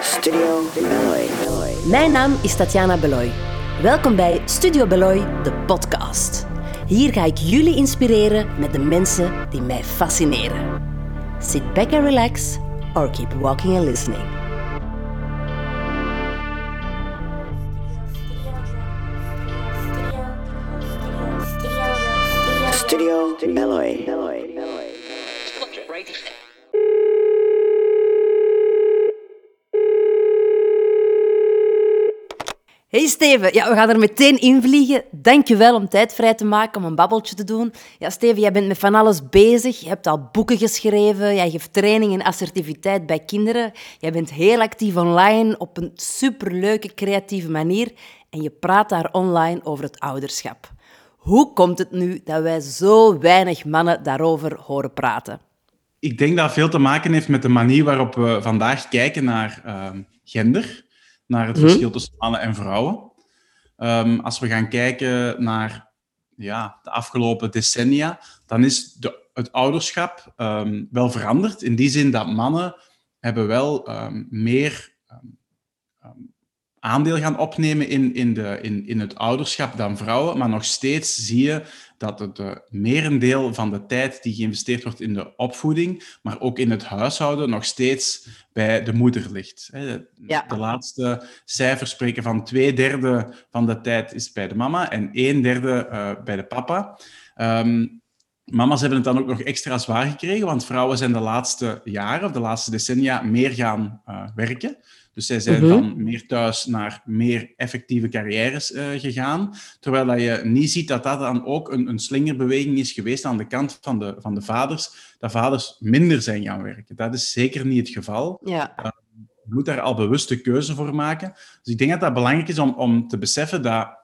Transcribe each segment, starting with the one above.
Studio Beloy. Mijn naam is Tatjana Beloy. Welkom bij Studio Beloy, de podcast. Hier ga ik jullie inspireren met de mensen die mij fascineren. Sit back and relax, or keep walking and listening. Steven, ja, we gaan er meteen in vliegen. Dank je wel om tijd vrij te maken om een babbeltje te doen. Ja, Steven, jij bent met van alles bezig. Je hebt al boeken geschreven. Jij geeft training in assertiviteit bij kinderen. Jij bent heel actief online op een superleuke, creatieve manier. En je praat daar online over het ouderschap. Hoe komt het nu dat wij zo weinig mannen daarover horen praten? Ik denk dat veel te maken heeft met de manier waarop we vandaag kijken naar ehm, gender naar het verschil tussen mannen en vrouwen. Ehm, als we gaan kijken naar ja, de afgelopen decennia, dan is de, het ouderschap um, wel veranderd. In die zin dat mannen hebben wel um, meer aandeel gaan opnemen in, in, de, in, in het ouderschap dan vrouwen. Maar nog steeds zie je dat het uh, merendeel van de tijd die geïnvesteerd wordt in de opvoeding, maar ook in het huishouden, nog steeds bij de moeder ligt. De laatste cijfers spreken van twee derde van de tijd is bij de mama en een derde uh, bij de papa. Um, mama's hebben het dan ook nog extra zwaar gekregen, want vrouwen zijn de laatste jaren of de laatste decennia meer gaan uh, werken. Dus zij zijn mhm. van meer thuis naar meer effectieve carrières uh, gegaan. Terwijl dat je niet ziet dat dat dan ook een, een slingerbeweging is geweest aan de kant van de, van de vaders, dat vaders minder zijn gaan werken. Dat is zeker niet het geval. Ja. Uh, je moet daar al bewuste keuze voor maken. Dus ik denk dat dat belangrijk is om, om te beseffen dat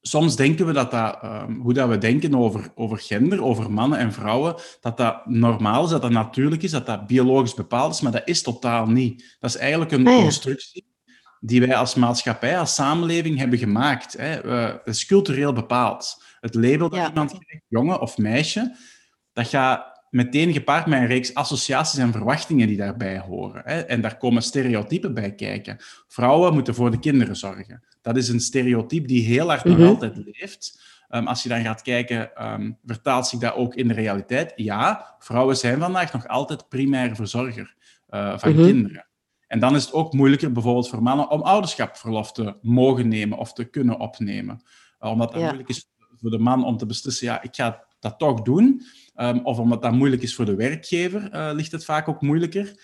soms denken we dat, dat um, hoe dat we denken over, over gender, over mannen en vrouwen, dat dat normaal is, dat dat natuurlijk is, dat dat biologisch bepaald is, maar dat is totaal niet. Dat is eigenlijk een ah, constructie die wij als maatschappij, als samenleving hebben gemaakt. Hè. het is cultureel bepaald. Het label dat iemand krijgt, jongen of meisje, dat gaat meteen gepaard met een reeks associaties en verwachtingen die daarbij horen. Hè. En daar komen stereotypen bij kijken. Vrouwen moeten voor de kinderen zorgen. Dat is een stereotype die heel hard nog mhm. altijd leeft. Um, als je dan gaat kijken, um, vertaalt zich dat ook in de realiteit? Ja, vrouwen zijn vandaag nog altijd primaire verzorger uh, van mhm. kinderen. En dan is het ook moeilijker bijvoorbeeld voor mannen om ouderschapverlof te mogen nemen of te kunnen opnemen. Uh, omdat het moeilijk is voor de man om te beslissen, ja, ik ga dat toch doen. Um, of omdat dat moeilijk is voor de werkgever, uh, ligt het vaak ook moeilijker.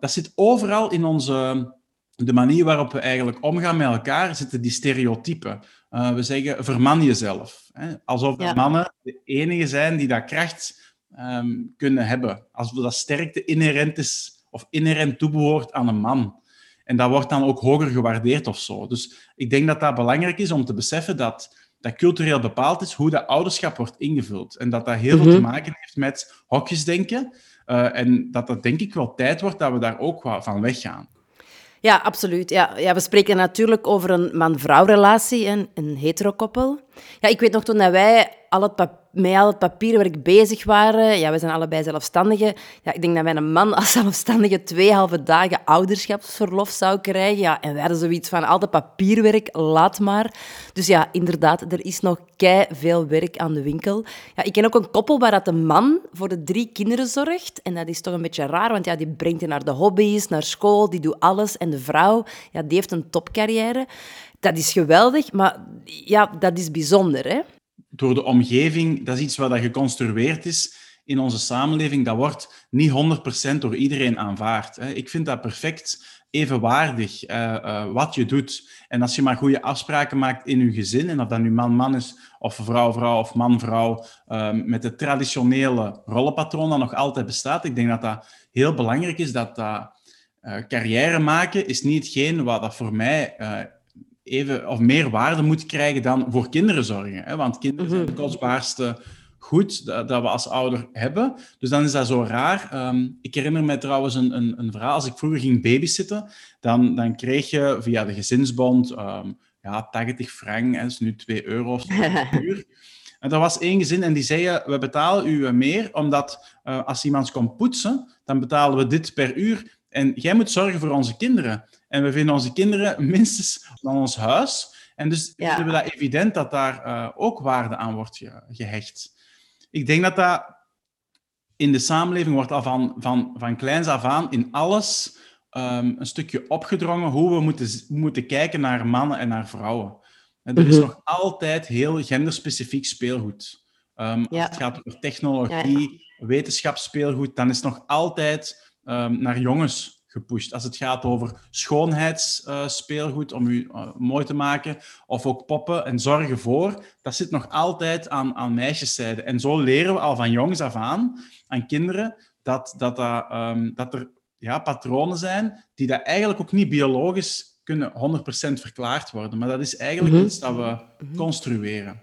dat zit overal in onze de manier waarop we eigenlijk omgaan met elkaar, zitten die stereotypen. Uh, we zeggen, verman jezelf. Hè? Alsof mannen de enige zijn die dat kracht um, kunnen hebben. Alsof dat sterkte inherent is of inherent toebehoort aan een man. En dat wordt dan ook hoger gewaardeerd of zo. Dus ik denk dat dat belangrijk is om te beseffen dat dat cultureel bepaald is hoe dat ouderschap wordt ingevuld. En dat dat heel veel te mhm. maken heeft met hokjesdenken. Uh, en dat dat denk ik wel tijd wordt dat we daar ook van weggaan. Ja, absoluut. Ja, ja, we spreken natuurlijk over een man-vrouw relatie, een, een heterokoppel. Ja, ik weet nog toen dat wij al het met al het papierwerk bezig waren. Ja, we zijn allebei zelfstandigen. Ja, ik denk dat mijn man als zelfstandige twee halve dagen ouderschapsverlof zou krijgen. Ja, en wij hadden zoiets van, al het papierwerk, laat maar. Dus ja, inderdaad, er is nog kei veel werk aan de winkel. Ja, ik ken ook een koppel waar dat de man voor de drie kinderen zorgt. En dat is toch een beetje raar, want ja, die brengt je naar de hobby's, naar school, die doet alles. En de vrouw, ja, die heeft een topcarrière. Dat is geweldig, maar ja, dat is bijzonder, hè? door de omgeving, dat is iets wat geconstrueerd is in onze samenleving. Dat wordt niet 100% door iedereen aanvaard. Ik vind dat perfect evenwaardig, uh, uh, wat je doet. En als je maar goede afspraken maakt in je gezin, en of dat nu man-man is, of vrouw-vrouw, of man-vrouw, ehm, met het traditionele rollenpatroon dat nog altijd bestaat, ik denk dat dat heel belangrijk is, dat dat uh, carrière maken is niet hetgeen wat dat voor mij even of meer waarde moet krijgen dan voor kinderen zorgen. Hè? Want kinderen zijn het mhm. kostbaarste goed dat, dat, we als ouder hebben. Dus dan is dat zo raar. Ehm, ik herinner me trouwens een, een, een, verhaal. Als ik vroeger ging babysitten, dan, dan kreeg je via de gezinsbond um, ja, 80 frank, dat is nu 2 euro per uur. En er was één gezin en die zeiden, we betalen u meer, omdat uh, als iemand komt poetsen, dan betalen we dit per uur. En jij moet zorgen voor onze kinderen. En we vinden onze kinderen minstens dan ons huis. En dus ja. vinden we dat evident dat daar uh, ook waarde aan wordt ge gehecht. Ik denk dat dat in de samenleving wordt al van, van, van kleins af aan in alles um, een stukje opgedrongen hoe we moeten, moeten kijken naar mannen en naar vrouwen. En er is mhm. nog altijd heel genderspecifiek speelgoed. Um, ja. Als het gaat over technologie, ja, wetenschapsspeelgoed, dan is nog altijd um, naar jongens gepusht. Als het gaat over schoonheidsspeelgoed uh, om u uh, mooi te maken, of ook poppen en zorgen voor, dat zit nog altijd aan, aan meisjeszijde. En zo leren we al van jongs af aan, aan kinderen, dat, dat, dat, um, dat er ja, patronen zijn die dat eigenlijk ook niet biologisch kunnen 100% verklaard worden. Maar dat is eigenlijk mhm. iets dat we mhm. construeren.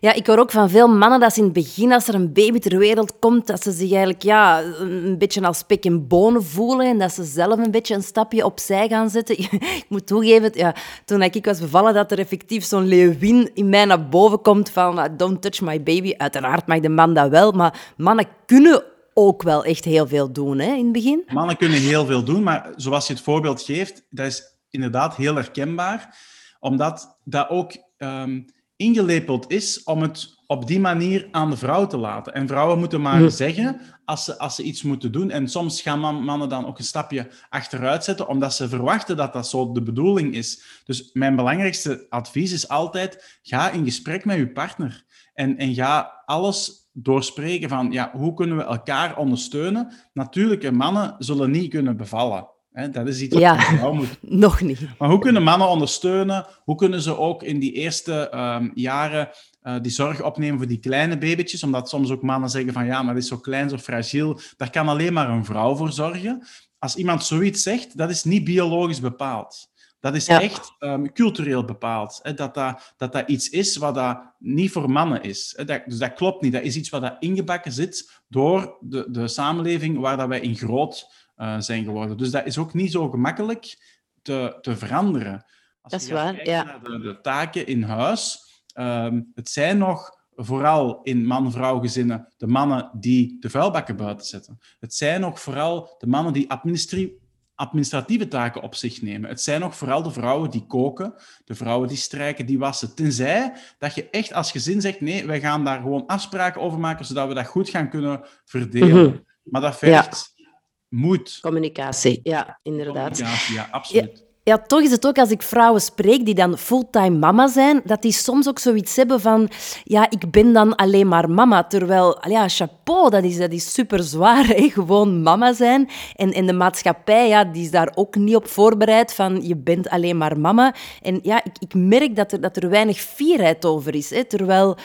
Ja, ik hoor ook van veel mannen dat ze in het begin, als er een baby ter wereld komt, dat ze zich eigenlijk ja, een beetje als pik en bonen voelen en dat ze zelf een beetje een stapje opzij gaan zetten. ik moet toegeven, ja, toen ik was bevallen, dat er effectief zo'n leeuwin in mij naar boven komt van ah, don't touch my baby. Uiteraard mag de man dat wel, maar mannen kunnen ook wel echt heel veel doen hè, in het begin. Mannen kunnen heel veel doen, maar zoals je het voorbeeld geeft, dat is inderdaad heel herkenbaar, omdat dat ook um, ingelepeld is om het op die manier aan de vrouw te laten. En vrouwen moeten maar zeggen als ze, als ze iets moeten doen. En soms gaan mannen dan ook een stapje achteruit zetten, omdat ze verwachten dat dat zo de bedoeling is. Dus mijn belangrijkste advies is altijd, ga in gesprek met je partner. En, en ga alles doorspreken van, ja, hoe kunnen we elkaar ondersteunen? Natuurlijk, mannen zullen niet kunnen bevallen. Hè? Dat is iets wat vrouw moet. Nog niet. Maar hoe kunnen mannen ondersteunen? Hoe kunnen ze ook in die eerste um, jaren uh, die zorg opnemen voor die kleine babytjes? Omdat soms ook mannen zeggen van ja, maar dat is zo klein, zo fragiel. Daar kan alleen maar een vrouw voor zorgen. Als iemand zoiets zegt, dat is niet biologisch bepaald. Dat is echt um, cultureel bepaald. Hè? Dat, dat, dat dat iets is wat dat niet voor mannen is. Hè? Dat, dus dat klopt niet. Dat is iets wat dat ingebakken zit door de, de samenleving waar dat wij in groot uh, zijn geworden. Dus dat is ook niet zo gemakkelijk te, te veranderen. Als dat is waar, ja. Naar de, de, taken in huis, um, het zijn nog vooral in man-vrouw gezinnen de mannen die de vuilbakken buiten zetten. Het zijn nog vooral de mannen die administratieve taken op zich nemen. Het zijn nog vooral de vrouwen die koken, de vrouwen die strijken, die wassen. Tenzij dat je echt als gezin zegt, nee, wij gaan daar gewoon afspraken over maken, zodat we dat goed gaan kunnen verdelen. Mhm. Maar dat vergt moet. Communicatie, ja, inderdaad. Communicatie, ja, absoluut. Ja, toch is het ook als ik vrouwen spreek die dan fulltime mama zijn, dat die soms ook zoiets hebben van, ja, ik ben dan alleen maar mama. Terwijl, ja, chapeau, dat is, dat is super zwaar, hè? gewoon mama zijn. En, en de maatschappij, ja, die is daar ook niet op voorbereid van, je bent alleen maar mama. En ja, ik, ik merk dat er, dat er weinig fierheid over is. Hè? Terwijl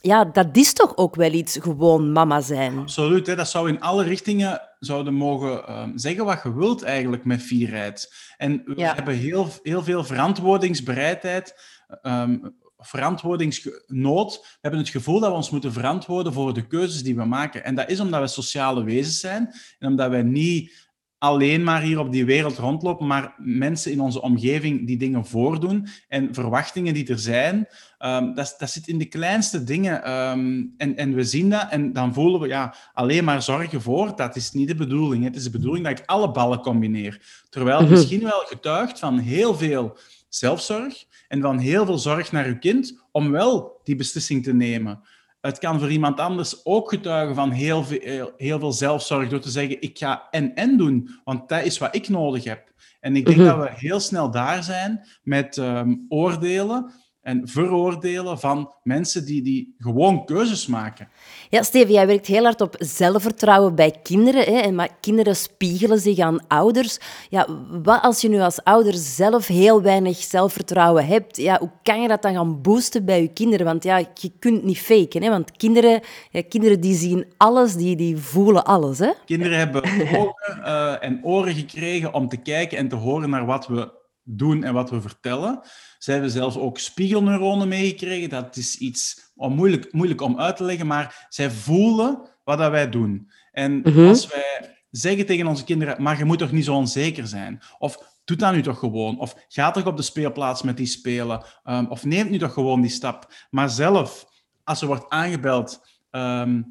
ja, dat is toch ook wel iets, gewoon mama zijn. Absoluut, hè? dat zou in alle richtingen zouden mogen um, zeggen wat je wilt eigenlijk met fierheid. En we hebben heel, heel veel verantwoordingsbereidheid, um, verantwoordingsnood. We hebben het gevoel dat we ons moeten verantwoorden voor de keuzes die we maken. En dat is omdat we sociale wezens zijn en omdat wij niet alleen maar hier op die wereld rondlopen, maar mensen in onze omgeving die dingen voordoen en verwachtingen die er zijn, um, dat, dat zit in de kleinste dingen. Um, en, en we zien dat en dan voelen we, ja, alleen maar zorgen voor, dat is niet de bedoeling. Het is de bedoeling dat ik alle ballen combineer. Terwijl het mhm. misschien wel getuigt van heel veel zelfzorg en van heel veel zorg naar uw kind om wel die beslissing te nemen. Het kan voor iemand anders ook getuigen van heel veel, heel veel zelfzorg door te zeggen, ik ga en-en doen, want dat is wat ik nodig heb. En ik denk mhm. dat we heel snel daar zijn met um, oordelen en veroordelen van mensen die, die gewoon keuzes maken. Ja, Steven, jij werkt heel hard op zelfvertrouwen bij kinderen. Hè? En maar kinderen spiegelen zich aan ouders. Ja, wat als je nu als ouder zelf heel weinig zelfvertrouwen hebt? Ja, hoe kan je dat dan gaan boosten bij je kinderen? Want ja, je kunt niet faken. Hè? Want kinderen, ja, kinderen die zien alles, die, die voelen alles. Hè? Kinderen hebben ogen uh, en oren gekregen om te kijken en te horen naar wat we doen en wat we vertellen. Ze hebben zelfs ook spiegelneuronen meegekregen. Dat is iets moeilijk, moeilijk om uit te leggen, maar zij voelen wat dat wij doen. En mhm. als wij zeggen tegen onze kinderen, maar je moet toch niet zo onzeker zijn? Of doe dat nu toch gewoon? Of ga toch op de speelplaats met die spelen? Um, of neem nu toch gewoon die stap? Maar zelf als er wordt aangebeld, ehm,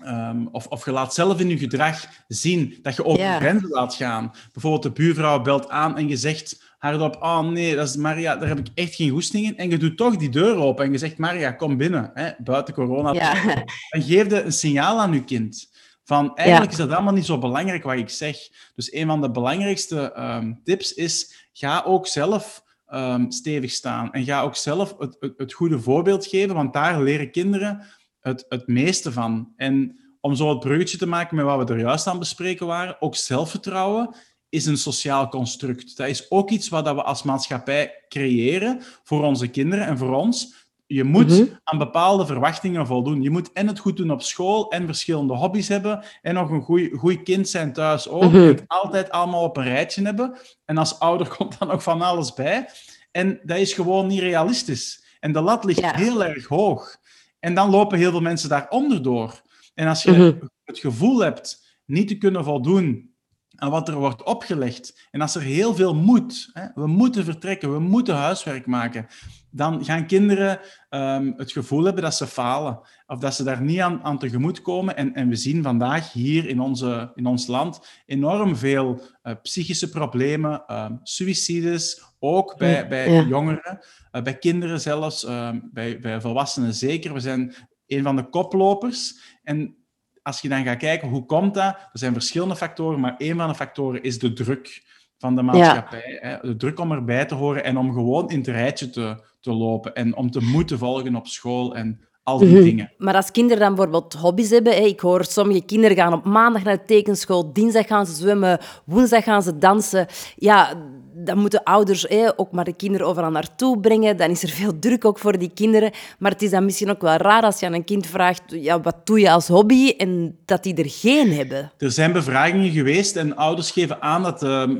ehm, of, of je laat zelf in je gedrag zien dat je over Ja. grenzen laat gaan. Bijvoorbeeld de buurvrouw belt aan en je zegt hardop, oh nee, dat is Maria, daar heb ik echt geen goesting in. En je doet toch die deur open en je zegt, Maria, kom binnen, hè, buiten corona. Ja. Dan geef je een signaal aan je kind. Van, eigenlijk is dat allemaal niet zo belangrijk wat ik zeg. Dus een van de belangrijkste ehm, tips is, ga ook zelf ehm, stevig staan. En ga ook zelf het, het, het goede voorbeeld geven, want daar leren kinderen het, het meeste van. En om zo het bruggetje te maken met wat we er juist aan bespreken waren, ook zelfvertrouwen is een sociaal construct. Dat is ook iets wat we als maatschappij creëren voor onze kinderen en voor ons. Je moet Mhm. aan bepaalde verwachtingen voldoen. Je moet en het goed doen op school en verschillende hobby's hebben en nog een goed kind zijn thuis ook. Mhm. En het altijd allemaal op een rijtje hebben. En als ouder komt dan nog van alles bij. En dat is gewoon niet realistisch. En de lat ligt Ja. heel erg hoog. En dan lopen heel veel mensen daaronder door. En als je Mhm. het gevoel hebt niet te kunnen voldoen aan wat er wordt opgelegd, en als er heel veel moet, hè, we moeten vertrekken, we moeten huiswerk maken, dan gaan kinderen ehm, het gevoel hebben dat ze falen of dat ze daar niet aan, aan tegemoet komen. En, en we zien vandaag hier in, onze, in ons land enorm veel eh, psychische problemen, ehm suicides, ook bij, Ja, bij jongeren, eh, bij kinderen zelfs, ehm, bij, bij volwassenen zeker. We zijn een van de koplopers. En als je dan gaat kijken, hoe komt dat? Er zijn verschillende factoren, maar een van de factoren is de druk van de maatschappij. Hè? De druk om erbij te horen en om gewoon in het rijtje te, te lopen en om te moeten volgen op school en al die Mhm. dingen. Maar als kinderen dan bijvoorbeeld hobby's hebben, hè, ik hoor sommige kinderen gaan op maandag naar de tekenschool, dinsdag gaan ze zwemmen, woensdag gaan ze dansen. Ja, dan moeten ouders hè, ook maar de kinderen overal naartoe brengen. Dan is er veel druk ook voor die kinderen. Maar het is dan misschien ook wel raar als je aan een kind vraagt, ja, wat doe je als hobby? En dat die er geen hebben. Er zijn bevragingen geweest en ouders geven aan dat, ehm,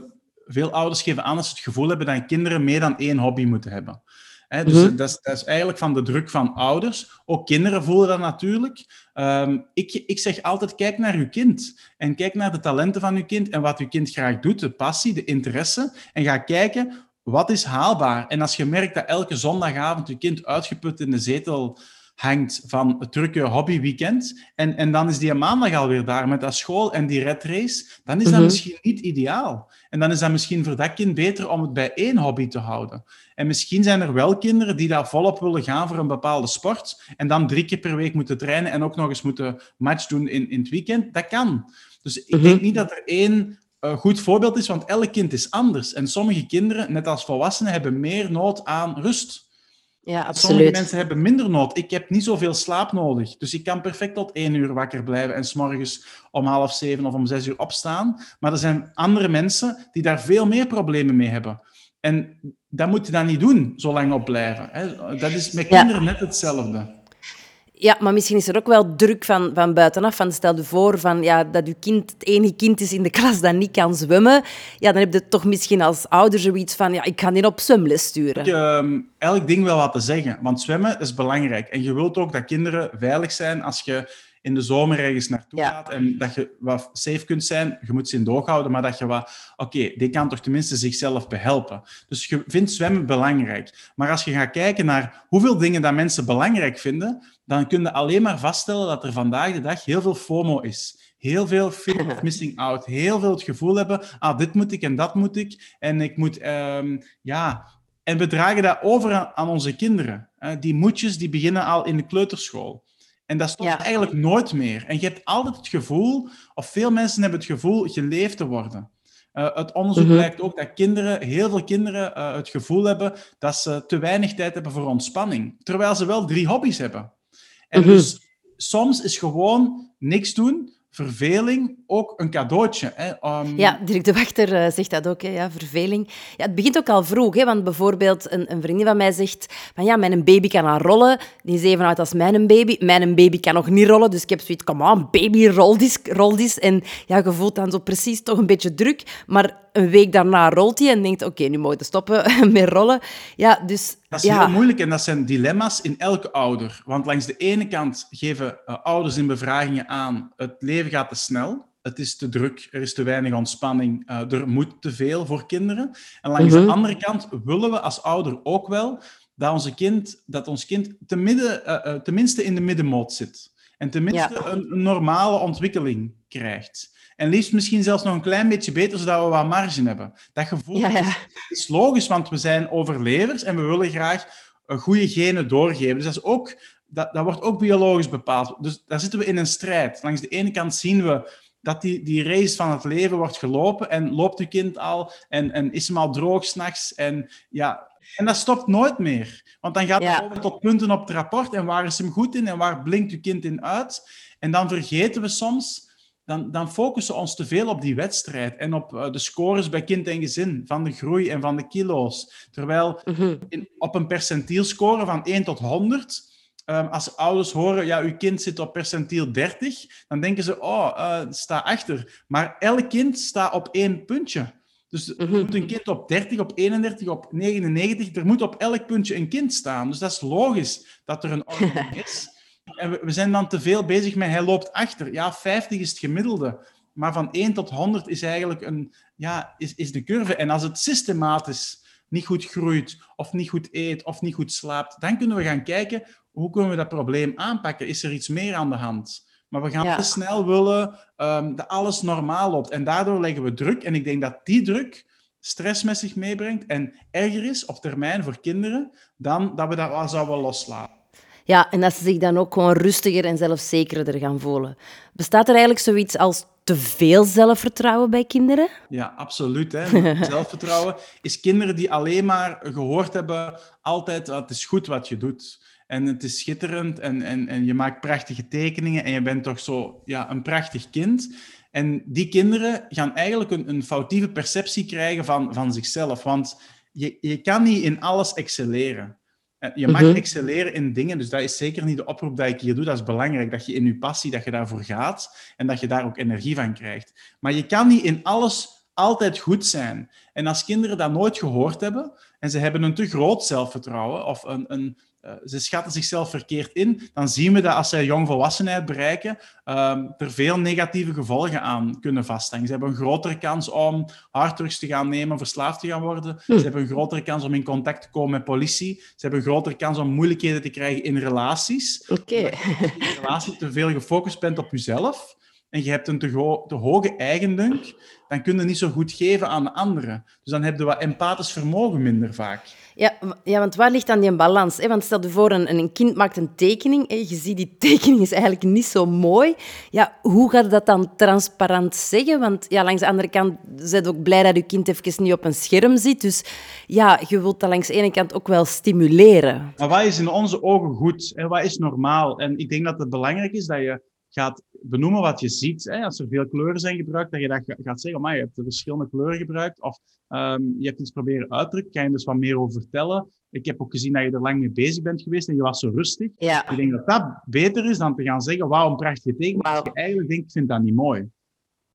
veel ouders geven aan dat ze het gevoel hebben dat kinderen meer dan één hobby moeten hebben. Dus Mhm. dat, is, dat is eigenlijk van de druk van ouders. Ook kinderen voelen dat natuurlijk. Ehm, ik, ik zeg altijd, kijk naar uw kind. En kijk naar de talenten van uw kind en wat uw kind graag doet, de passie, de interesse. En ga kijken, wat is haalbaar? En als je merkt dat elke zondagavond je kind uitgeput in de zetel hangt van het drukke hobbyweekend, en, en dan is die maandag alweer daar met dat school en die red race, dan is dat Mhm. misschien niet ideaal. En dan is dat misschien voor dat kind beter om het bij één hobby te houden. En misschien zijn er wel kinderen die daar volop willen gaan voor een bepaalde sport en dan drie keer per week moeten trainen en ook nog eens moeten match doen in, in het weekend. Dat kan. Dus ik Mhm. denk niet dat er één eh, goed voorbeeld is, want elk kind is anders. En sommige kinderen, net als volwassenen, hebben meer nood aan rust. Ja, Sommige absoluut. mensen hebben minder nood. Ik heb niet zoveel slaap nodig. Dus ik kan perfect tot één uur wakker blijven en s'morgens om half zeven of om zes uur opstaan. Maar er zijn andere mensen die daar veel meer problemen mee hebben. En dat moet je dan niet doen, zo lang op blijven. Dat is met Ja. kinderen net hetzelfde. Ja, maar misschien is er ook wel druk van, van buitenaf. Van stel je voor van, ja, dat je kind het enige kind is in de klas dat niet kan zwemmen. Ja, dan heb je toch misschien als ouder zoiets van, ja, ik ga die op zwemles sturen. Ik, ehm, elk ding wel wat te zeggen, want zwemmen is belangrijk. En je wilt ook dat kinderen veilig zijn als je in de zomer ergens naartoe Ja. gaat en dat je wat safe kunt zijn. Je moet ze in doog houden, maar dat je wat... Oké, die kan toch tenminste zichzelf behelpen. Dus je vindt zwemmen belangrijk. Maar als je gaat kijken naar hoeveel dingen dat mensen belangrijk vinden, dan kun je alleen maar vaststellen dat er vandaag de dag heel veel FOMO is. Heel veel fear of missing out. Heel veel het gevoel hebben, ah, dit moet ik en dat moet ik. En ik moet, ehm, ja... En we dragen dat over aan, aan onze kinderen. Eh, die moedjes die beginnen al in de kleuterschool. En dat stopt Ja. eigenlijk nooit meer. En je hebt altijd het gevoel, of veel mensen hebben het gevoel, geleefd te worden. Eh, het onderzoek Mhm. blijkt ook dat kinderen, heel veel kinderen eh, het gevoel hebben dat ze te weinig tijd hebben voor ontspanning. Terwijl ze wel drie hobby's hebben. En Mhm. dus soms is gewoon niks doen, verveling, ook een cadeautje. Hè? Ehm, Ja, Dirk de Wachter eh, zegt dat ook, hè, ja, verveling. Ja, het begint ook al vroeg, hè, want bijvoorbeeld een, een vriendin van mij zegt van ja, mijn baby kan aan rollen. Die is even oud als mijn baby. Mijn baby kan nog niet rollen, dus ik heb zoiets, kom aan, baby, rol rol. En ja, je voelt dan zo precies toch een beetje druk, maar een week daarna rolt hij en denkt, oké, nu moet je stoppen met rollen. Ja, dus... Dat is ja. heel moeilijk en dat zijn dilemma's in elke ouder. Want langs de ene kant geven eh, ouders in bevragingen aan: het leven gaat te snel, het is te druk, er is te weinig ontspanning, eh, er moet te veel voor kinderen. En langs Mhm. de andere kant willen we als ouder ook wel dat, onze kind, dat ons kind te tenminste in de middenmoot zit. En tenminste een normale ontwikkeling krijgt. En liefst misschien zelfs nog een klein beetje beter, zodat we wat marge hebben. Dat gevoel Is, logisch, want we zijn overlevers en we willen graag een goede genen doorgeven. Dus dat, is ook, dat, dat wordt ook biologisch bepaald. Dus daar zitten we in een strijd. Langs de ene kant zien we dat die, die race van het leven wordt gelopen en loopt uw kind al en, en is hem al droog s'nachts. En, ja, en dat stopt nooit meer. Want dan gaat het over tot punten op het rapport en waar is hem goed in en waar blinkt uw kind in uit. En dan vergeten we soms dan, dan focussen we ons te veel op die wedstrijd en op eh, de scores bij kind en gezin, van de groei en van de kilo's. Terwijl mhm. in, op een percentielscore van 1 tot 100, um, als ouders horen, ja, uw kind zit op percentiel 30, dan denken ze, oh, uh, sta achter. Maar elk kind staat op één puntje. Dus er mhm. moet een kind op 30, op 31, op 99, er moet op elk puntje een kind staan. Dus dat is logisch dat er een ordening is. En we, zijn dan te veel bezig met hij loopt achter. Ja, 50 is het gemiddelde. Maar van 1 tot 100 is eigenlijk een, ja, is, is de curve. En als het systematisch niet goed groeit, of niet goed eet, of niet goed slaapt, dan kunnen we gaan kijken hoe kunnen we dat probleem aanpakken. Is er iets meer aan de hand? Maar we gaan te snel willen um, dat alles normaal loopt. En daardoor leggen we druk. En ik denk dat die druk stress met zich meebrengt en erger is op termijn voor kinderen dan dat we dat wel zouden loslaten. Ja, en dat ze zich dan ook gewoon rustiger en zelfzekerder gaan voelen. Bestaat er eigenlijk zoiets als te veel zelfvertrouwen bij kinderen? Ja, absoluut. Hè. Zelfvertrouwen is kinderen die alleen maar gehoord hebben altijd, het is goed wat je doet. En het is schitterend en, en, en je maakt prachtige tekeningen en je bent toch zo ja, een prachtig kind. En die kinderen gaan eigenlijk een, een foutieve perceptie krijgen van, van zichzelf. Want je, je kan niet in alles excelleren. Je mag mhm. excelleren in dingen, dus dat is zeker niet de oproep dat ik hier doe. Dat is belangrijk, dat je in je passie, dat je daarvoor gaat en dat je daar ook energie van krijgt. Maar je kan niet in alles altijd goed zijn. En als kinderen dat nooit gehoord hebben en ze hebben een te groot zelfvertrouwen of een, een, uh, ze schatten zichzelf verkeerd in, dan zien we dat als zij jongvolwassenheid bereiken, um, er veel negatieve gevolgen aan kunnen vasthangen. Ze hebben een grotere kans om harddrugs te gaan nemen, verslaafd te gaan worden. Hm. Ze hebben een grotere kans om in contact te komen met politie. Ze hebben een grotere kans om moeilijkheden te krijgen in relaties. Oké. Als je in relatie te veel gefocust bent op jezelf, en je hebt een te, te hoge eigendunk, dan kun je niet zo goed geven aan anderen. Dus dan heb je wat empathisch vermogen minder vaak. Ja, ja want waar ligt dan die balans? Want stel je voor, een, een kind maakt een tekening en je ziet die tekening is eigenlijk niet zo mooi. Ja, hoe gaat dat dan transparant zeggen? Want ja, langs de andere kant zijn ook blij dat je kind even niet op een scherm zit. Dus ja, je wilt dat langs de ene kant ook wel stimuleren. Maar wat is in onze ogen goed en wat is normaal? En ik denk dat het belangrijk is dat je gaat benoemen wat je ziet. Hè? Als er veel kleuren zijn gebruikt, dat je dat gaat zeggen, maar je hebt verschillende kleuren gebruikt of um, je hebt iets proberen uitdrukken, kan je dus wat meer over vertellen. Ik heb ook gezien dat je er lang mee bezig bent geweest en je was zo rustig. Ja. Ik denk dat dat beter is dan te gaan zeggen, wauw, een prachtige tekening. Wow. Je eigenlijk denkt, ik vind dat niet mooi.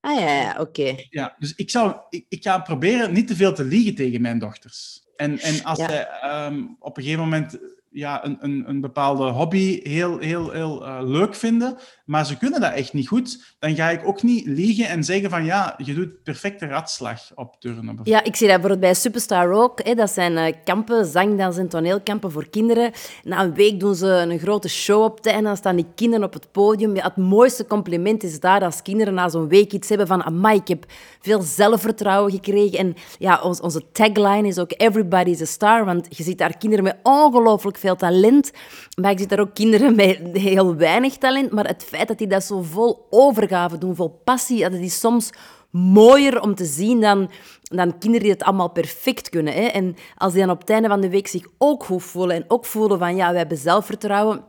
Ah ja, ja oké. Ja, dus ik, zou, ik, ik ga proberen niet te veel te liegen tegen mijn dochters. En, en als ja. zij um, op een gegeven moment ja, een, een, een bepaalde hobby heel, heel, heel uh, leuk vinden, maar ze kunnen dat echt niet goed, dan ga ik ook niet liegen en zeggen van ja, je doet perfecte ratslag op turnen. Ja, ik zie dat bijvoorbeeld bij Superstar Rock. Hè, dat zijn uh, kampen, zangdans en toneelkampen voor kinderen. Na een week doen ze een grote show op en dan staan die kinderen op het podium. Het mooiste compliment is daar als kinderen na zo'n week iets hebben van amai, ik heb veel zelfvertrouwen gekregen. En ja, onze tagline is ook everybody's a star, want je ziet daar kinderen met ongelooflijk veel talent. Maar ik zie daar ook kinderen met heel weinig talent. Maar het feit dat die dat zo vol overgave doen, vol passie, dat is soms mooier om te zien dan, dan kinderen die het allemaal perfect kunnen. Hè? En als die dan op het einde van de week zich ook goed voelen en ook voelen van ja, we hebben zelfvertrouwen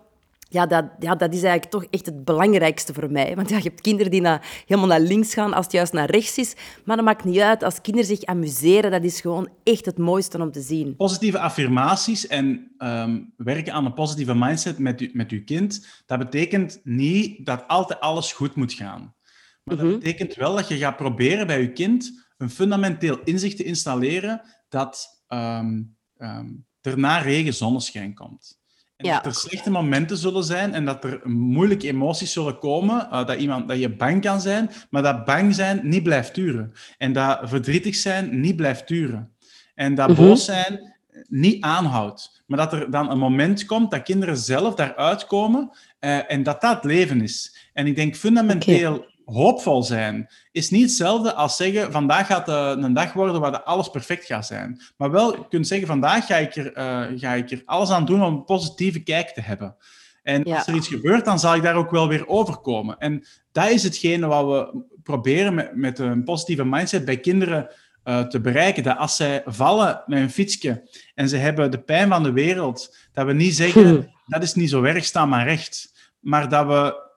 ja dat, ja, dat is eigenlijk toch echt het belangrijkste voor mij. Want ja, je hebt kinderen die naar, helemaal naar links gaan als het juist naar rechts is. Maar dat maakt niet uit. Als kinderen zich amuseren, dat is gewoon echt het mooiste om te zien. Positieve affirmaties en ehm, werken aan een positieve mindset met, u, met uw kind, dat betekent niet dat altijd alles goed moet gaan. Maar dat mhm. betekent wel dat je gaat proberen bij je kind een fundamenteel inzicht te installeren dat um, um, er na regen zonneschijn komt. En ja. dat er slechte momenten zullen zijn en dat er moeilijke emoties zullen komen. Uh, dat, iemand, dat je bang kan zijn, maar dat bang zijn niet blijft duren. En dat verdrietig zijn niet blijft duren. En dat mhm. boos zijn niet aanhoudt. Maar dat er dan een moment komt dat kinderen zelf daaruit komen eh, en dat dat leven is. En ik denk fundamenteel hoopvol zijn is niet hetzelfde als zeggen vandaag gaat een dag worden waar alles perfect gaat zijn. Maar wel je kunt zeggen vandaag ga ik, er, eh, ga ik er alles aan doen om een positieve kijk te hebben. En als er iets gebeurt, dan zal ik daar ook wel weer overkomen. En dat is hetgene wat we proberen met, met een positieve mindset bij kinderen uh, te bereiken. Dat als zij vallen met een fietsje en ze hebben de pijn van de wereld, dat we niet zeggen, dat is niet zo erg, sta maar recht. Maar dat we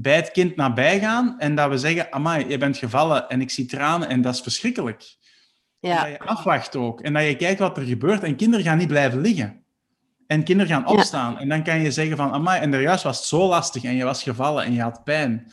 bij het kind nabij gaan en dat we zeggen, amai, je bent gevallen en ik zie tranen en dat is verschrikkelijk. Ja. dat je afwacht ook en dat je kijkt wat er gebeurt en kinderen gaan niet blijven liggen. En kinderen gaan opstaan en dan kan je zeggen van, amai, en juist was het zo lastig en je was gevallen en je had pijn.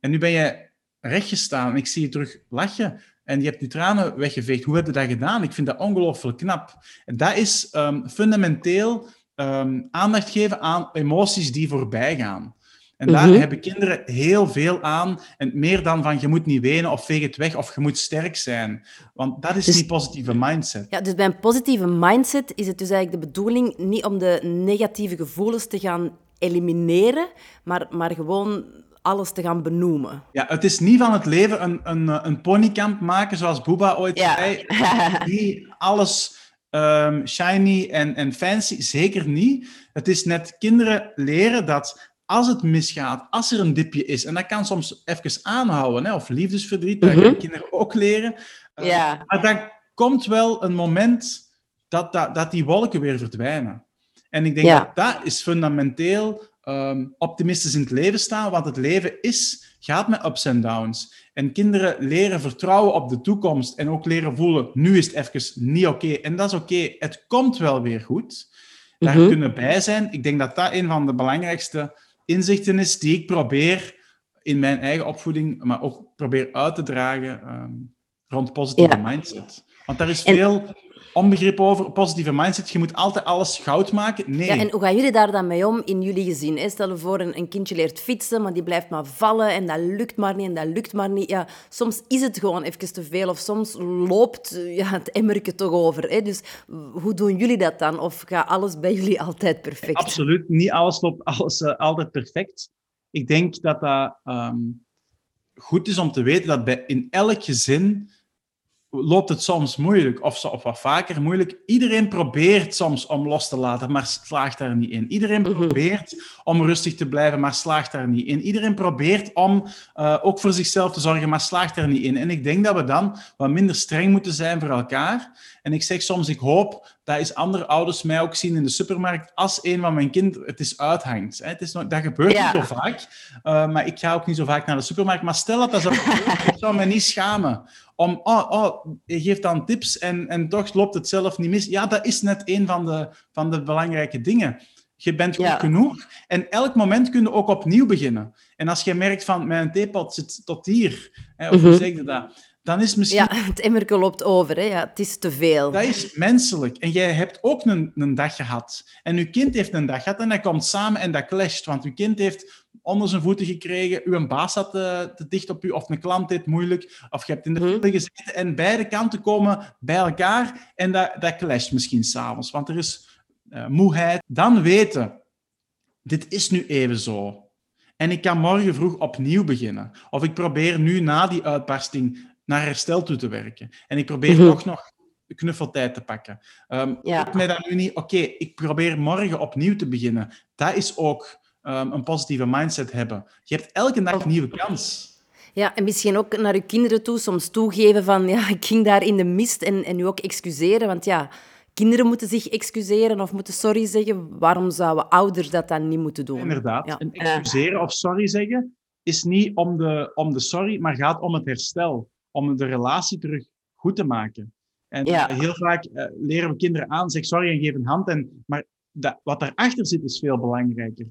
En nu ben je rechtgestaan en ik zie je terug lachen en je hebt je tranen weggeveegd. Hoe heb je dat gedaan? Ik vind dat ongelooflijk knap. En dat is um, fundamenteel um, aandacht geven aan emoties die voorbij gaan. En daar mhm. hebben kinderen heel veel aan. En meer dan van je moet niet wenen of veeg het weg of je moet sterk zijn. Want dat is dus, die positieve mindset. Ja, dus bij een positieve mindset is het dus eigenlijk de bedoeling niet om de negatieve gevoelens te gaan elimineren, maar, maar gewoon alles te gaan benoemen. Ja, het is niet van het leven een, een, een ponykamp maken, zoals Booba ooit zei. Niet alles um, shiny en, en fancy, zeker niet. Het is net kinderen leren dat als het misgaat, als er een dipje is, en dat kan soms even aanhouden, hè, of liefdesverdriet, dat gaan mhm. kinderen ook leren. Uh, ja. Maar dan komt wel een moment dat, dat, dat die wolken weer verdwijnen. En ik denk dat dat is fundamenteel um, optimistisch in het leven staan, want het leven is, gaat met ups en downs. En kinderen leren vertrouwen op de toekomst en ook leren voelen, nu is het even niet oké. En dat is oké, het komt wel weer goed. Daar mhm. kunnen bij zijn. Ik denk dat dat een van de belangrijkste inzichten is die ik probeer in mijn eigen opvoeding, maar ook probeer uit te dragen um, rond positieve mindset. Want daar is veel onbegrip over, positieve mindset. Je moet altijd alles goud maken. Nee. Ja, en hoe gaan jullie daar dan mee om in jullie gezin? Stel je voor, een, een, kindje leert fietsen, maar die blijft maar vallen en dat lukt maar niet en dat lukt maar niet. Ja, soms is het gewoon even te veel of soms loopt ja, het emmerke toch over. Hè? Dus hoe doen jullie dat dan? Of gaat alles bij jullie altijd perfect? Absoluut, niet alles loopt alles, uh, altijd perfect. Ik denk dat dat um, goed is om te weten dat bij, in elk gezin loopt het soms moeilijk, of, of wat vaker moeilijk. Iedereen probeert soms om los te laten, maar slaagt daar niet in. Iedereen mhm. probeert om rustig te blijven, maar slaagt daar niet in. Iedereen probeert om uh, ook voor zichzelf te zorgen, maar slaagt daar niet in. En ik denk dat we dan wat minder streng moeten zijn voor elkaar. En ik zeg soms, ik hoop dat is andere ouders mij ook zien in de supermarkt als een van mijn kinderen het is uithangt. Het is nog, dat gebeurt niet zo vaak, uh, maar ik ga ook niet zo vaak naar de supermarkt. Maar stel dat dat zou gebeuren, ik zou me niet schamen om, oh, oh, je geeft dan tips en, en toch loopt het zelf niet mis. Ja, dat is net een van de, van de belangrijke dingen. Je bent goed genoeg en elk moment kun je ook opnieuw beginnen. En als je merkt van, mijn theepot zit tot hier, hè, of hoe mhm. zeg je dat? Dan is misschien... Ja, het emmerke loopt over, hè? Ja, het is te veel. Dat is menselijk. En jij hebt ook een, een dag gehad. En je kind heeft een dag gehad en dat komt samen en dat clasht. Want je kind heeft onder zijn voeten gekregen. Uw baas zat te, eh, te, dicht op u, of een klant deed moeilijk, of je hebt in de mhm. file gezeten. En beide kanten komen bij elkaar en dat, dat clasht misschien s'avonds, want er is uh, moeheid. Dan weten, dit is nu even zo. En ik kan morgen vroeg opnieuw beginnen. Of ik probeer nu na die uitbarsting naar herstel toe te werken. En ik probeer mm toch nog knuffeltijd te pakken. Um, ja. Ik mij dat nu niet, oké, ik probeer morgen opnieuw te beginnen. Dat is ook um, een positieve mindset hebben. Je hebt elke dag een nieuwe kans. Ja, en misschien ook naar je kinderen toe soms toegeven van ja, ik ging daar in de mist en, en nu ook excuseren. Want ja, kinderen moeten zich excuseren of moeten sorry zeggen. Waarom zouden ouders dat dan niet moeten doen? Inderdaad. Ja. En excuseren of sorry zeggen is niet om de, om de sorry, maar gaat om het herstel. Om de relatie terug goed te maken. En ja. heel vaak uh, leren we kinderen aan, zeg sorry en geef een hand. En, maar dat, wat daarachter zit, is veel belangrijker.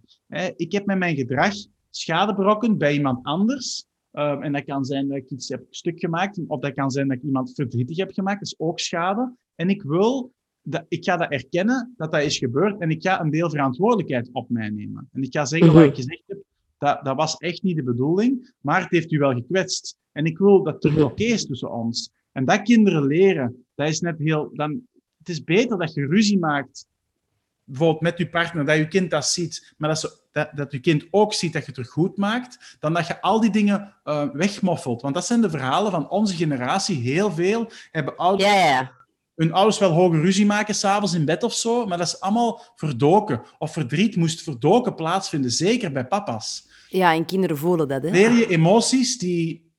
Ik heb met mijn gedrag schade berokkend bij iemand anders. Ehm, en dat kan zijn dat ik iets heb stuk gemaakt, of dat kan zijn dat ik iemand verdrietig heb gemaakt. Dat is ook schade. En ik wil, dat, ik ga dat erkennen dat dat is gebeurd en ik ga een deel verantwoordelijkheid op mij nemen. En ik ga zeggen wat ik gezegd heb, dat, dat was echt niet de bedoeling, maar het heeft u wel gekwetst. En ik wil dat het oké is tussen ons. En dat kinderen leren, dat is net heel, dan het is beter dat je ruzie maakt, bijvoorbeeld met je partner, dat je kind dat ziet, maar dat, ze, dat, dat je kind ook ziet dat je het er goed maakt, dan dat je al die dingen uh, wegmoffelt. Want dat zijn de verhalen van onze generatie. Heel veel hebben ouders... Ja, ja. Hun ouders wel hoge ruzie maken, s'avonds in bed of zo, maar dat is allemaal verdoken. Of verdriet moest verdoken plaatsvinden, zeker bij papa's. Ja, en kinderen voelen dat, hè? Leer je emoties, die,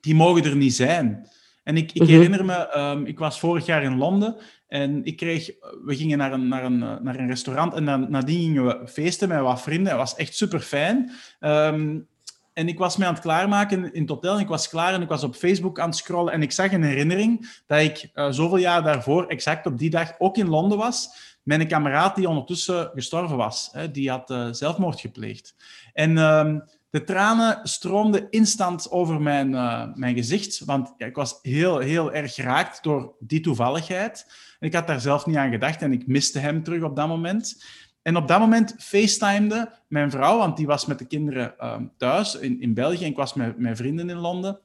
die mogen er niet zijn. En ik, ik herinner me, um, ik was vorig jaar in Londen en ik kreeg, we gingen naar een, naar een, naar een restaurant en dan, nadien gingen we feesten met wat vrienden. Het was echt super fijn. Um, en ik was mij aan het klaarmaken in het hotel. Ik was klaar en ik was op Facebook aan het scrollen. En ik zag een herinnering dat ik uh, zoveel jaar daarvoor, exact op die dag, ook in Londen was. Met een kameraad die ondertussen gestorven was. Hè, die had uh, zelfmoord gepleegd. En um, de tranen stroomden instant over mijn, uh, mijn gezicht. Want ja, ik was heel, heel erg geraakt door die toevalligheid. En ik had daar zelf niet aan gedacht en ik miste hem terug op dat moment. En op dat moment facetimede mijn vrouw, want die was met de kinderen uh, thuis in, in België en ik was met mijn vrienden in Londen.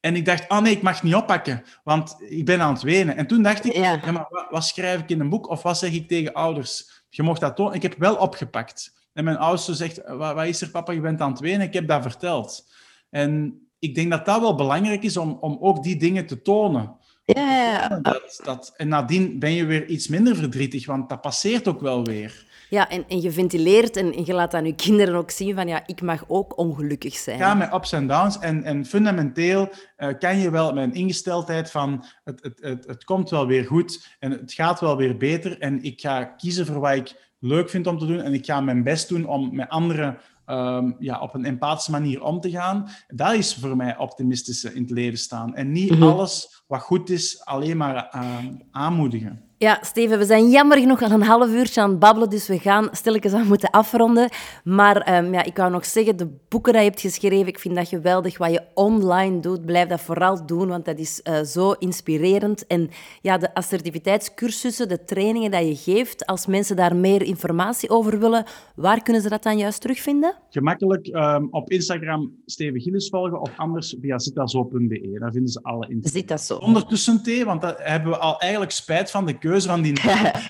En ik dacht, oh nee, ik mag niet oppakken, want ik ben aan het wenen. En toen dacht ik, ja. ja maar wat, wat, schrijf ik in een boek of wat zeg ik tegen ouders? Je mocht dat tonen. Ik heb wel opgepakt. En mijn oudste zegt, wat, is er papa, je bent aan het wenen. Ik heb dat verteld. En ik denk dat dat wel belangrijk is om, om ook die dingen te tonen. Ja, Dat, dat, en nadien ben je weer iets minder verdrietig, want dat passeert ook wel weer. Ja, en, en je ventileert en, en je laat aan je kinderen ook zien van ja, ik mag ook ongelukkig zijn. Ja, met ups en downs. En, en fundamenteel uh, kan je wel met een ingesteldheid van het, het, het, het komt wel weer goed en het gaat wel weer beter en ik ga kiezen voor wat ik leuk vind om te doen en ik ga mijn best doen om met anderen um, ja, op een empathische manier om te gaan. Dat is voor mij optimistische in het leven staan. En niet mm -hmm. alles wat goed is alleen maar uh, aanmoedigen. Ja, Steven, we zijn jammer genoeg nog een half uurtje aan het babbelen, dus we gaan stilletjes aan moeten afronden. Maar um, ja, ik wou nog zeggen, de boeken die je hebt geschreven, ik vind dat geweldig. Wat je online doet, blijf dat vooral doen, want dat is uh, zo inspirerend. En ja, de assertiviteitscursussen, de trainingen die je geeft, als mensen daar meer informatie over willen, waar kunnen ze dat dan juist terugvinden? Gemakkelijk um, op Instagram Steven Gilles volgen of anders via zitazo.be. Daar vinden ze alle informatie. Zitazo. Ondertussen T, want daar hebben we al eigenlijk spijt van de keuze van die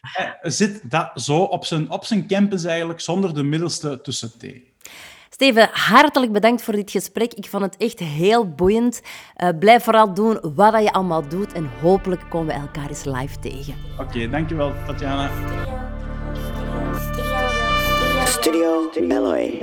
zit dat zo op zijn, op zijn campus eigenlijk, zonder de middelste tussen T. Steven, hartelijk bedankt voor dit gesprek. Ik vond het echt heel boeiend. Uh, blijf vooral doen wat je allemaal doet en hopelijk komen we elkaar eens live tegen. Oké, okay, dankjewel Tatjana. Studio Meloy.